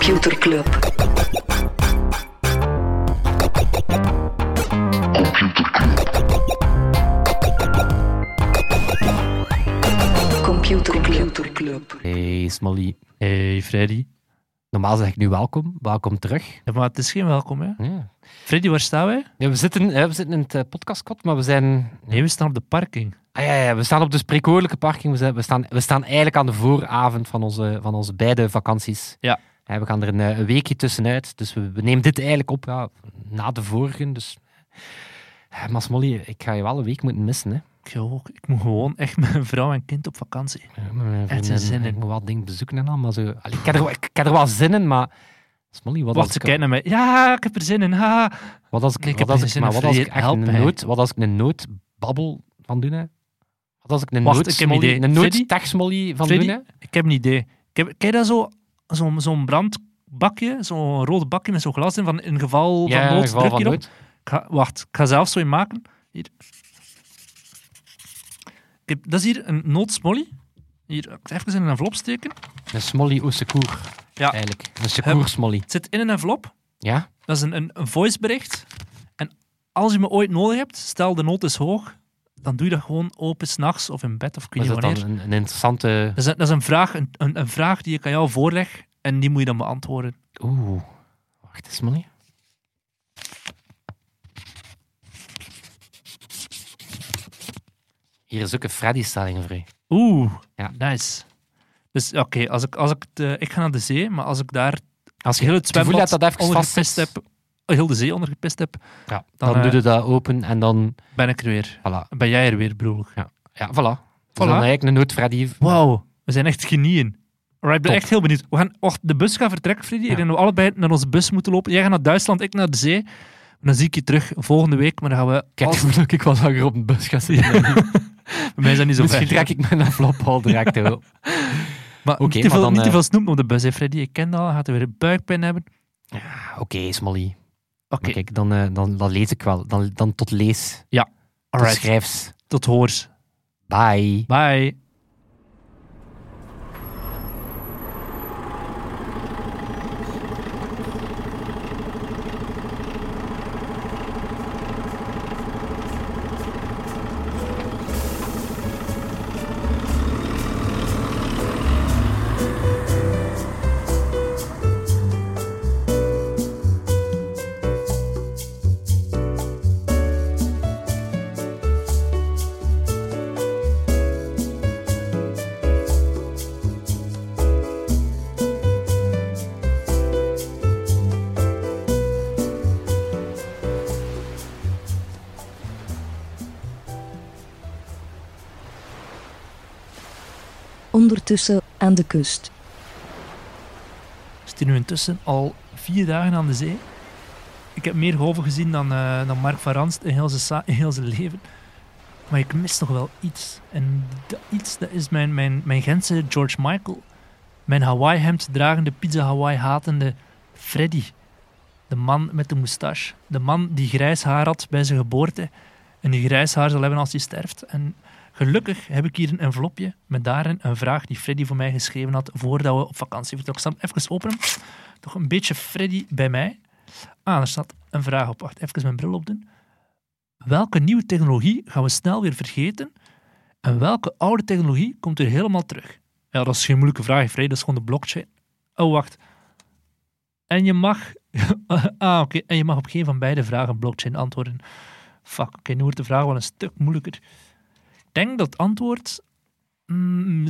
Computer Club. Computer Club. Hey Smolly. Hey Freddy. Normaal zeg ik nu welkom. Welkom terug. Ja, maar het is geen welkom, hè? Ja. Freddy, waar staan wij? Ja, we, zitten, we zitten in het uh, podcastkot, maar we zijn... Nee, we staan op de parking. Ah, ja, ja, we staan op de spreekwoordelijke parking. We, zijn, we, staan, we staan eigenlijk aan de vooravond van onze, van onze beide vakanties. Ja. We gaan er een, eh, een weekje tussenuit. Dus we, we nemen dit eigenlijk op ja, na de vorige. Dus... Eh, Maar Smolly, ik ga je wel een week moeten missen. Hè. Ik, ook. ik moet gewoon echt met een vrouw en kind op vakantie. Ja, mijn Echt zin in. Ik moet wat dingen bezoeken en al. Maar zo, Allee, ik, heb er, wel- ik, heb er wel zin in, maar... Smolly, wat Wacht, als ze ik... kijken naar mij. Ja, ik heb er zin in. Ha. Wat als ik, Nee, ik wat heb als ik, maar wat als ik echt help een nood, wat als ik een noodbabbel van doen? Hè? Wat als ik een Wacht, nood ik heb een idee. een noodtechsmolly van Freddy? doen? Hè? Ik heb een idee. Ik heb, je dat zo? Zo'n zo'n brandbakje, zo'n rode bakje met zo'n glas in, van in geval van nood, geval druk van hierop. Ik ga, wacht, ik ga zelf zo in maken. Hier. Ik heb, dat is hier een noodsmolly. Hier, even in een envelop steken. Een smolly au secours, Ja. eigenlijk. Een secours smolly. Het zit in een envelop. Ja? Dat is een, een, een voicebericht. En als je me ooit nodig hebt, stel de nood is hoog, dan doe je dat gewoon open s'nachts of in bed of Is niet dat dan een, een interessante... Dat is, een, dat is een, vraag, een, een, een vraag die ik aan jou voorleg en die moet je dan beantwoorden. Oeh. Wacht eens, smolly. Hier is ook een Freddy-stelling voor u. Oeh, Ja. nice. Dus oké, als ik, als ik, de, ik ga naar de zee, maar als ik daar Als je heel het zwembad hebt dat even vast ondergepist is, heb, heel de zee ondergepist heb, ja, dan, dan, doe eh, je dat open en dan... ben ik er weer. Voilà. Ben jij er weer, broer. Ja, voilà. Dus Voilà. dan eigenlijk een nood-Freddy. Wauw, we zijn echt genieën. Ik ben Top. echt heel benieuwd. We gaan, de bus gaat vertrekken, Freddy. Ja. Dat we allebei naar onze bus moeten lopen. Jij gaat naar Duitsland, ik naar de zee. Dan zie ik je terug volgende week, maar dan gaan we... Kijk, als- ik wat langer op een bus gaan zitten. Bij mij is dat niet zo Misschien trek ik mijn al direct op. Maar niet, te maar veel, dan, niet te eh, veel snoep op de bus, hè, Freddy. Ik ken dat al. Gaat er weer buikpijn hebben. Oké, Smolly. Oké, Maar Kijk, dan, eh, dan, dan lees ik wel. Dan, dan tot lees. Tot alright. schrijfs. Tot hoors. Bye. Bye. Ondertussen aan de kust. We zitten nu intussen al vier dagen aan de zee. Ik heb meer golven gezien dan, eh, dan Mark van Ranst in heel, zijn heel zijn leven. Maar ik mis nog wel iets. En dat iets dat is mijn, mijn, mijn Gentse George Michael. Mijn Hawaii-hemd dragende, pizza Hawaii hatende Freddy. De man met de moustache. De man die grijs haar had bij zijn geboorte. En die grijs haar zal hebben als hij sterft. En gelukkig heb ik hier een envelopje met daarin een vraag die Freddy voor mij geschreven had voordat we op vakantie vertrokken. Hem even openen. Toch een beetje Freddy bij mij. Ah, er staat een vraag op. Wacht, even mijn bril opdoen. Welke nieuwe technologie gaan we snel weer vergeten? En welke oude technologie komt er helemaal terug? Ja, dat is geen moeilijke vraag, Freddy. Dat is gewoon de blockchain. Oh, wacht. En je mag... ah, oké. En je mag op geen van beide vragen blockchain antwoorden. Fuck, oké. nu wordt de vraag wel een stuk moeilijker. Denk dat het antwoord... mm,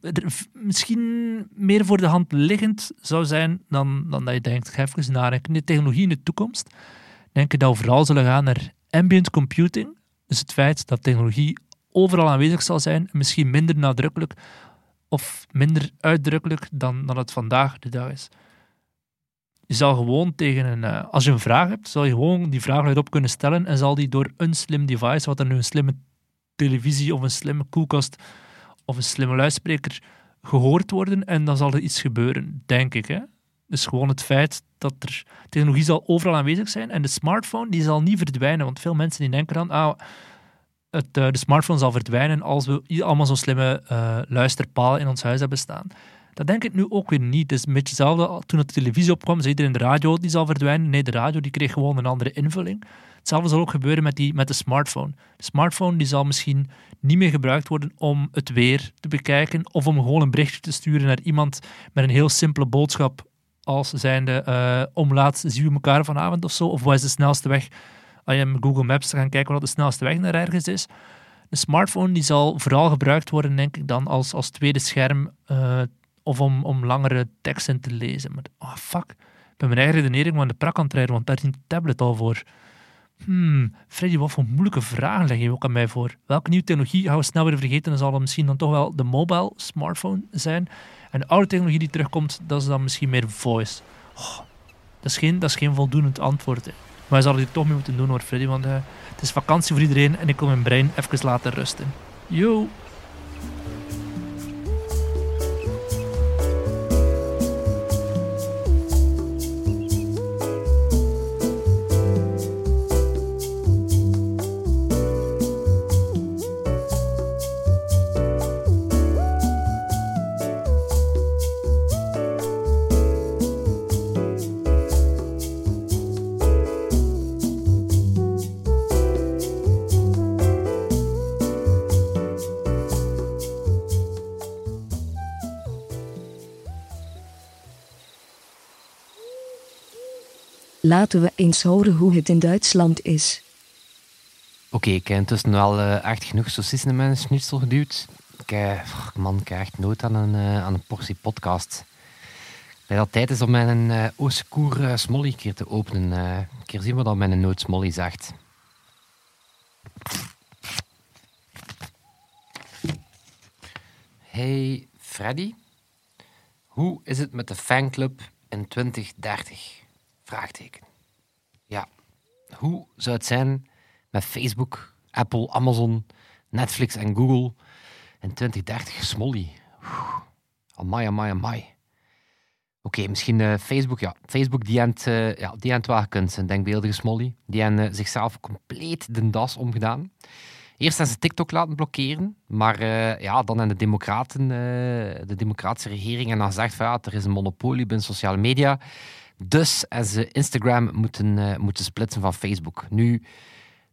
er misschien meer voor de hand liggend zou zijn dan, dan dat je denkt. Ga even nadenken. De technologie in de toekomst denk ik dat we vooral zullen gaan naar ambient computing. Dus het feit dat technologie overal aanwezig zal zijn, en misschien minder nadrukkelijk of minder uitdrukkelijk dan, dan het vandaag de dag is. Je zal gewoon tegen een... eh, als je een vraag hebt, zal je gewoon die vraag erop kunnen stellen en zal die door een slim device, wat dan nu een slimme televisie of een slimme koelkast of een slimme luidspreker, gehoord worden en dan zal er iets gebeuren, denk ik. Hè? Dus gewoon het feit dat er technologie zal overal aanwezig zijn en de smartphone die zal niet verdwijnen, want veel mensen die denken dan, ah, het, eh, de smartphone zal verdwijnen als we allemaal zo'n slimme eh, luisterpalen in ons huis hebben staan. Dat denk ik nu ook weer niet. Het is een beetje hetzelfde toen de televisie opkwam. Zei iedereen de radio die zal verdwijnen. Nee, de radio die kreeg gewoon een andere invulling. Hetzelfde zal ook gebeuren met, die, met de smartphone. De smartphone die zal misschien niet meer gebruikt worden om het weer te bekijken of om gewoon een berichtje te sturen naar iemand met een heel simpele boodschap als zijnde uh, om laat zien we elkaar vanavond of zo. Of wat is de snelste weg? Als je met Google Maps gaat kijken wat de snelste weg naar ergens is. De smartphone die zal vooral gebruikt worden, denk ik, dan als, als tweede scherm uh, of om, om langere teksten te lezen. Maar oh fuck, ik ben mijn eigen redenering aan de prak aan het rijden, want daar is een tablet al voor. Hmm, Freddy, wat voor moeilijke vragen leg je ook aan mij voor? Welke nieuwe technologie gaan we snel weer vergeten? Dan zal het misschien dan toch wel de mobile smartphone zijn. En de oude technologie die terugkomt, dat is dan misschien meer voice. Oh, dat, is geen, dat is geen voldoend antwoord. Hè. Maar we zouden dit toch mee moeten doen hoor, Freddy. Want uh, het is vakantie voor iedereen en ik wil mijn brein even laten rusten. Yo! Laten we eens horen hoe het in Duitsland is. Oké, ik heb intussen wel uh, echt genoeg saucissen in mijn schnitzel geduwd. Ik, uh, man, ik heb echt nood aan een, uh, aan een portie podcast. Bij dat tijd is om mijn uh, Smolly keer te openen. een keer zien wat dat mijn noot Smolly zegt. Hey Freddy, hoe is het met de fanclub in 2030? Ja, hoe zou het zijn met Facebook, Apple, Amazon, Netflix en Google in 2030? Smolly. Amai, amai, amai. Oké, misschien uh, Facebook. Ja, Facebook die heeft, uh, ja, die heeft wel gekund, zijn denkbeeldige smolly. Die hebben uh, zichzelf compleet de das omgedaan. Eerst hebben ze TikTok laten blokkeren, maar ja, dan hebben de democraten, de democratische regering en dan gezegd van ja, er is een monopolie binnen sociale media. Dus en ze Instagram moeten, uh, moeten splitsen van Facebook. Nu,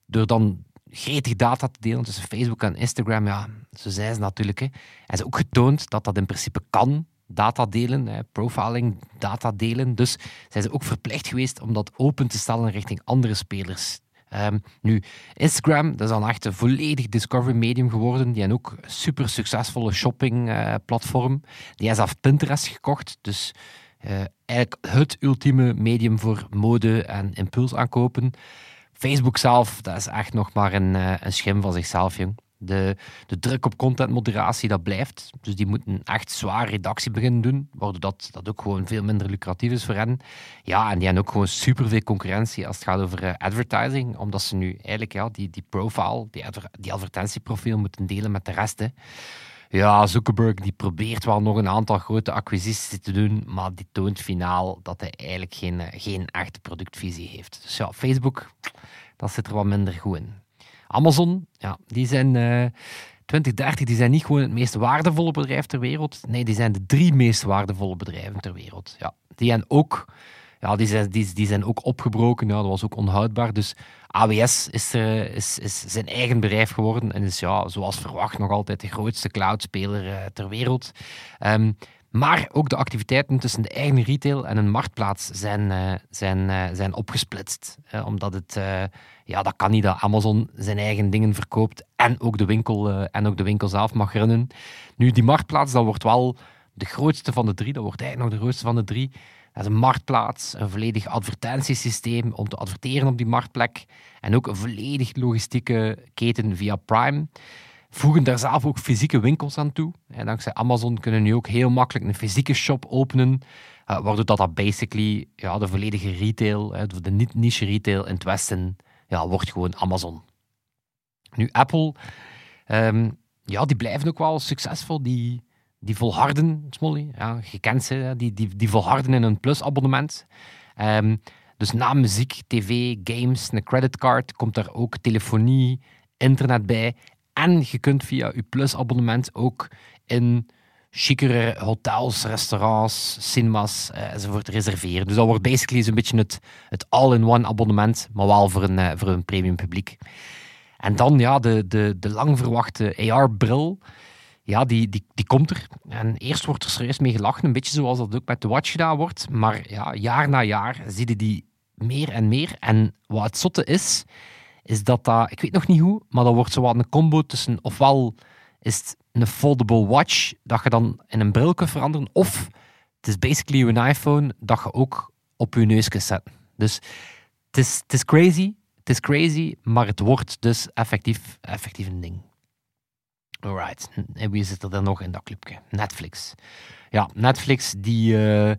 door dan gretig data te delen tussen Facebook en Instagram, ja, zo zijn ze natuurlijk. Hè. En ze ook getoond dat dat in principe kan, data delen, hè, profiling, data delen. Dus zijn ze ook verplicht geweest om dat open te stellen richting andere spelers. Um, nu, Instagram, dat is dan echt een volledig discovery medium geworden. Die hebben ook een super succesvolle shopping platform. Die hebben zelf Pinterest gekocht, dus eigenlijk het ultieme medium voor mode en impuls aankopen. Facebook zelf, dat is echt nog maar een, uh, een schim van zichzelf, jong. De, de druk op contentmoderatie, dat blijft. Dus die moeten echt zwaar redactie beginnen doen, waardoor dat, dat ook gewoon veel minder lucratief is voor hen. Ja, en die hebben ook gewoon superveel concurrentie als het gaat over uh, advertising, omdat ze nu eigenlijk ja, die, die profile, die, die advertentieprofiel moeten delen met de rest. Hè. Ja, Zuckerberg die probeert wel nog een aantal grote acquisities te doen, maar die toont finaal dat hij eigenlijk geen, eh, geen echte productvisie heeft. Dus ja, Facebook, dat zit er wat minder goed in. Amazon, ja, die zijn... Uh, 2030 die zijn niet gewoon het meest waardevolle bedrijf ter wereld. Nee, die zijn de drie meest waardevolle bedrijven ter wereld. Ja, die zijn ook, ja, die zijn, die, zijn ook opgebroken. Ja, dat was ook onhoudbaar. Dus AWS is, is, is zijn eigen bedrijf geworden en is ja, zoals verwacht nog altijd de grootste cloudspeler uh, ter wereld. Um, maar ook de activiteiten tussen de eigen retail en een marktplaats zijn, uh, zijn, zijn opgesplitst. omdat het, ja, dat kan niet dat Amazon zijn eigen dingen verkoopt en ook de winkel, en ook de winkel zelf mag runnen. Nu, die marktplaats, dat wordt wel de grootste van de drie. Dat wordt eigenlijk nog de grootste van de drie. Dat is een marktplaats, een volledig advertentiesysteem om te adverteren op die marktplek. En ook een volledig logistieke keten via Prime. Voegen daar zelf ook fysieke winkels aan toe. En dankzij Amazon kunnen nu ook heel makkelijk een fysieke shop openen. Uh, waardoor dat, dat basically ja, de volledige retail, de niet-niche retail in het Westen, ja, wordt gewoon Amazon. Nu, Apple, um, ja, die blijven ook wel succesvol. Die, die volharden, Smolly, ja, je kent ze, die, die, die volharden in een plus-abonnement. Um, dus na muziek, tv, games, een creditcard komt daar ook telefonie, internet bij. En je kunt via je plus-abonnement ook in chicere hotels, restaurants, cinemas uh, enzovoort reserveren. Dus dat wordt basically zo'n beetje het, het all-in-one abonnement, maar wel voor een, uh, voor een premium publiek. En dan ja, de, de, de lang verwachte AR-bril. Ja, die, die, die komt er. En eerst wordt er serieus mee gelachen, een beetje zoals dat ook met de Watch gedaan wordt. Maar ja, jaar na jaar zie je die meer en meer. En wat het zotte is, is dat dat, ik weet nog niet hoe, maar dat wordt zo wat een combo tussen ofwel is het een foldable watch dat je dan in een bril kunt veranderen, of het is basically een iPhone dat je ook op je neus kunt zetten. Dus het is, het is crazy, het is crazy, maar het wordt dus effectief, effectief een ding. Alright, en wie zit er dan nog in dat clubje? Netflix. Ja, Netflix die, uh,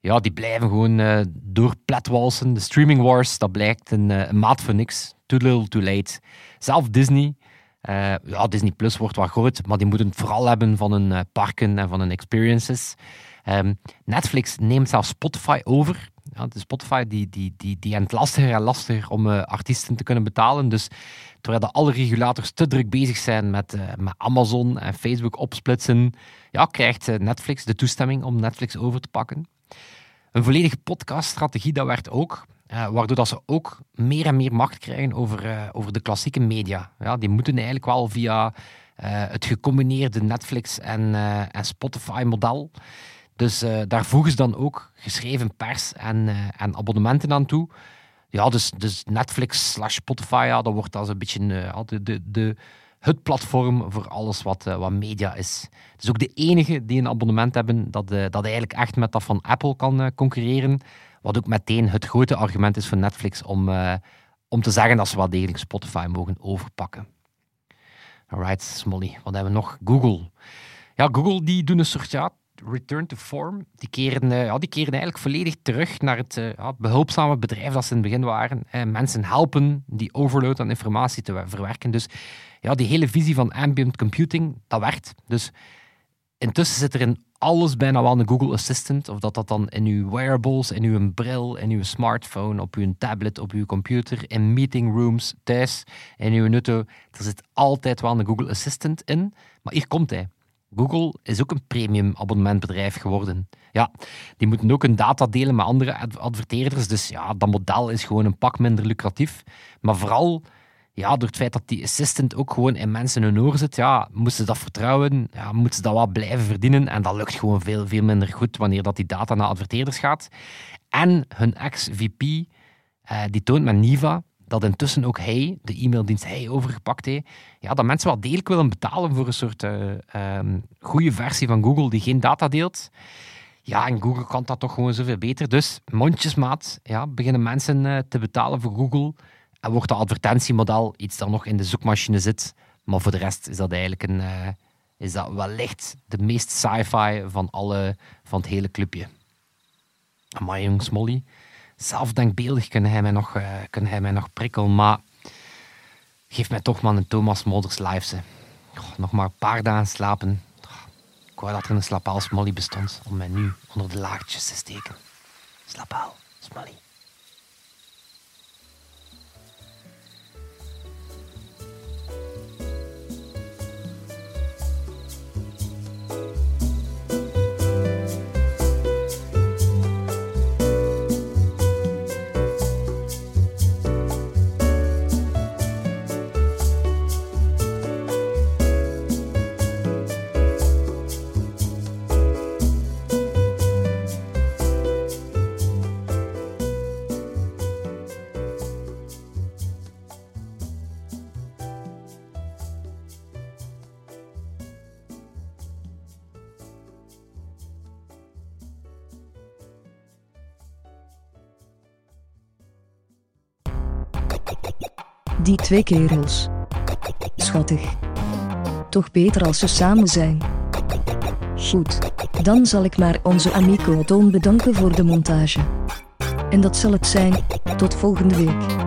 ja, die blijven gewoon uh, door pletwalsen. De streaming wars, dat blijkt een, uh, een maat voor niks. Too little, too late. Zelf Disney ja, Disney Plus wordt wat groot, maar die moeten het vooral hebben van hun parken en van hun experiences. Um, Netflix neemt zelfs Spotify over. Ja, de Spotify die, die, die, die het lastiger en lastiger om uh, artiesten te kunnen betalen. Dus terwijl alle regulators te druk bezig zijn met, met Amazon en Facebook opsplitsen, ja, krijgt Netflix de toestemming om Netflix over te pakken. Een volledige podcaststrategie, dat werd ook. Waardoor dat ze ook meer en meer macht krijgen over, over de klassieke media. Ja, die moeten eigenlijk wel via het gecombineerde Netflix en, en Spotify-model. Dus daar voegen ze dan ook geschreven pers en, en abonnementen aan toe. Ja, dus, dus Netflix slash Spotify, dat wordt als een beetje de, de, de, het platform voor alles wat, wat media is. Het is ook de enige die een abonnement hebben dat, dat eigenlijk echt met dat van Apple kan concurreren. Wat ook meteen het grote argument is voor Netflix om, om te zeggen dat ze wel degelijk Spotify mogen overpakken. Alright, Smolly. Wat hebben we nog? Google. Ja, Google die doen een soort ja, return to form. Die keren, uh, ja, die keren eigenlijk volledig terug naar het uh, ja, behulpzame bedrijf dat ze in het begin waren. Uh, mensen helpen die overload aan informatie te verwerken. Dus ja, die hele visie van ambient computing, dat werkt. Dus intussen zit er in alles bijna wel een Google Assistant. Of dat dat dan in uw wearables, in uw bril, in uw smartphone, op uw tablet, op uw computer, in meeting rooms, thuis, in uw auto. Er zit altijd wel een Google Assistant in. Maar hier komt hij. Google is ook een premium abonnementbedrijf geworden. Ja, die moeten ook hun data delen met andere adverteerders. Dus ja, dat model is gewoon een pak minder lucratief. Maar vooral ja, door het feit dat die assistant ook gewoon in mensen hun oor zit, ja, moesten ze dat vertrouwen, ja, moeten ze dat wel blijven verdienen. En dat lukt gewoon veel, veel minder goed wanneer dat die data naar adverteerders gaat. En hun ex-VP, eh, die toont met Niva dat intussen ook hij, de e-maildienst hij overgepakt heeft, ja, dat mensen wel degelijk willen betalen voor een soort uh, um, goede versie van Google die geen data deelt. Ja, en Google kan dat toch gewoon zoveel beter. Dus mondjesmaat ja, beginnen mensen uh, te betalen voor Google en wordt dat advertentiemodel iets dat nog in de zoekmachine zit. Maar voor de rest is dat eigenlijk een, uh, is dat wellicht de meest sci-fi van, alle, van het hele clubje. Maar jongens, Molly, zelf denkbeeldig kan hij mij nog, uh, kan hij mij nog prikkelen, maar geef mij toch maar een Thomas Modders live. Nog maar een paar dagen slapen. Ik wou dat er een slapaal Smolly bestond om mij nu onder de laagjes te steken. Slapaal, Smolly. Die twee kerels. Schattig. Toch beter als ze samen zijn. Goed, dan zal ik maar onze amico Toon bedanken voor de montage. En dat zal het zijn, tot volgende week.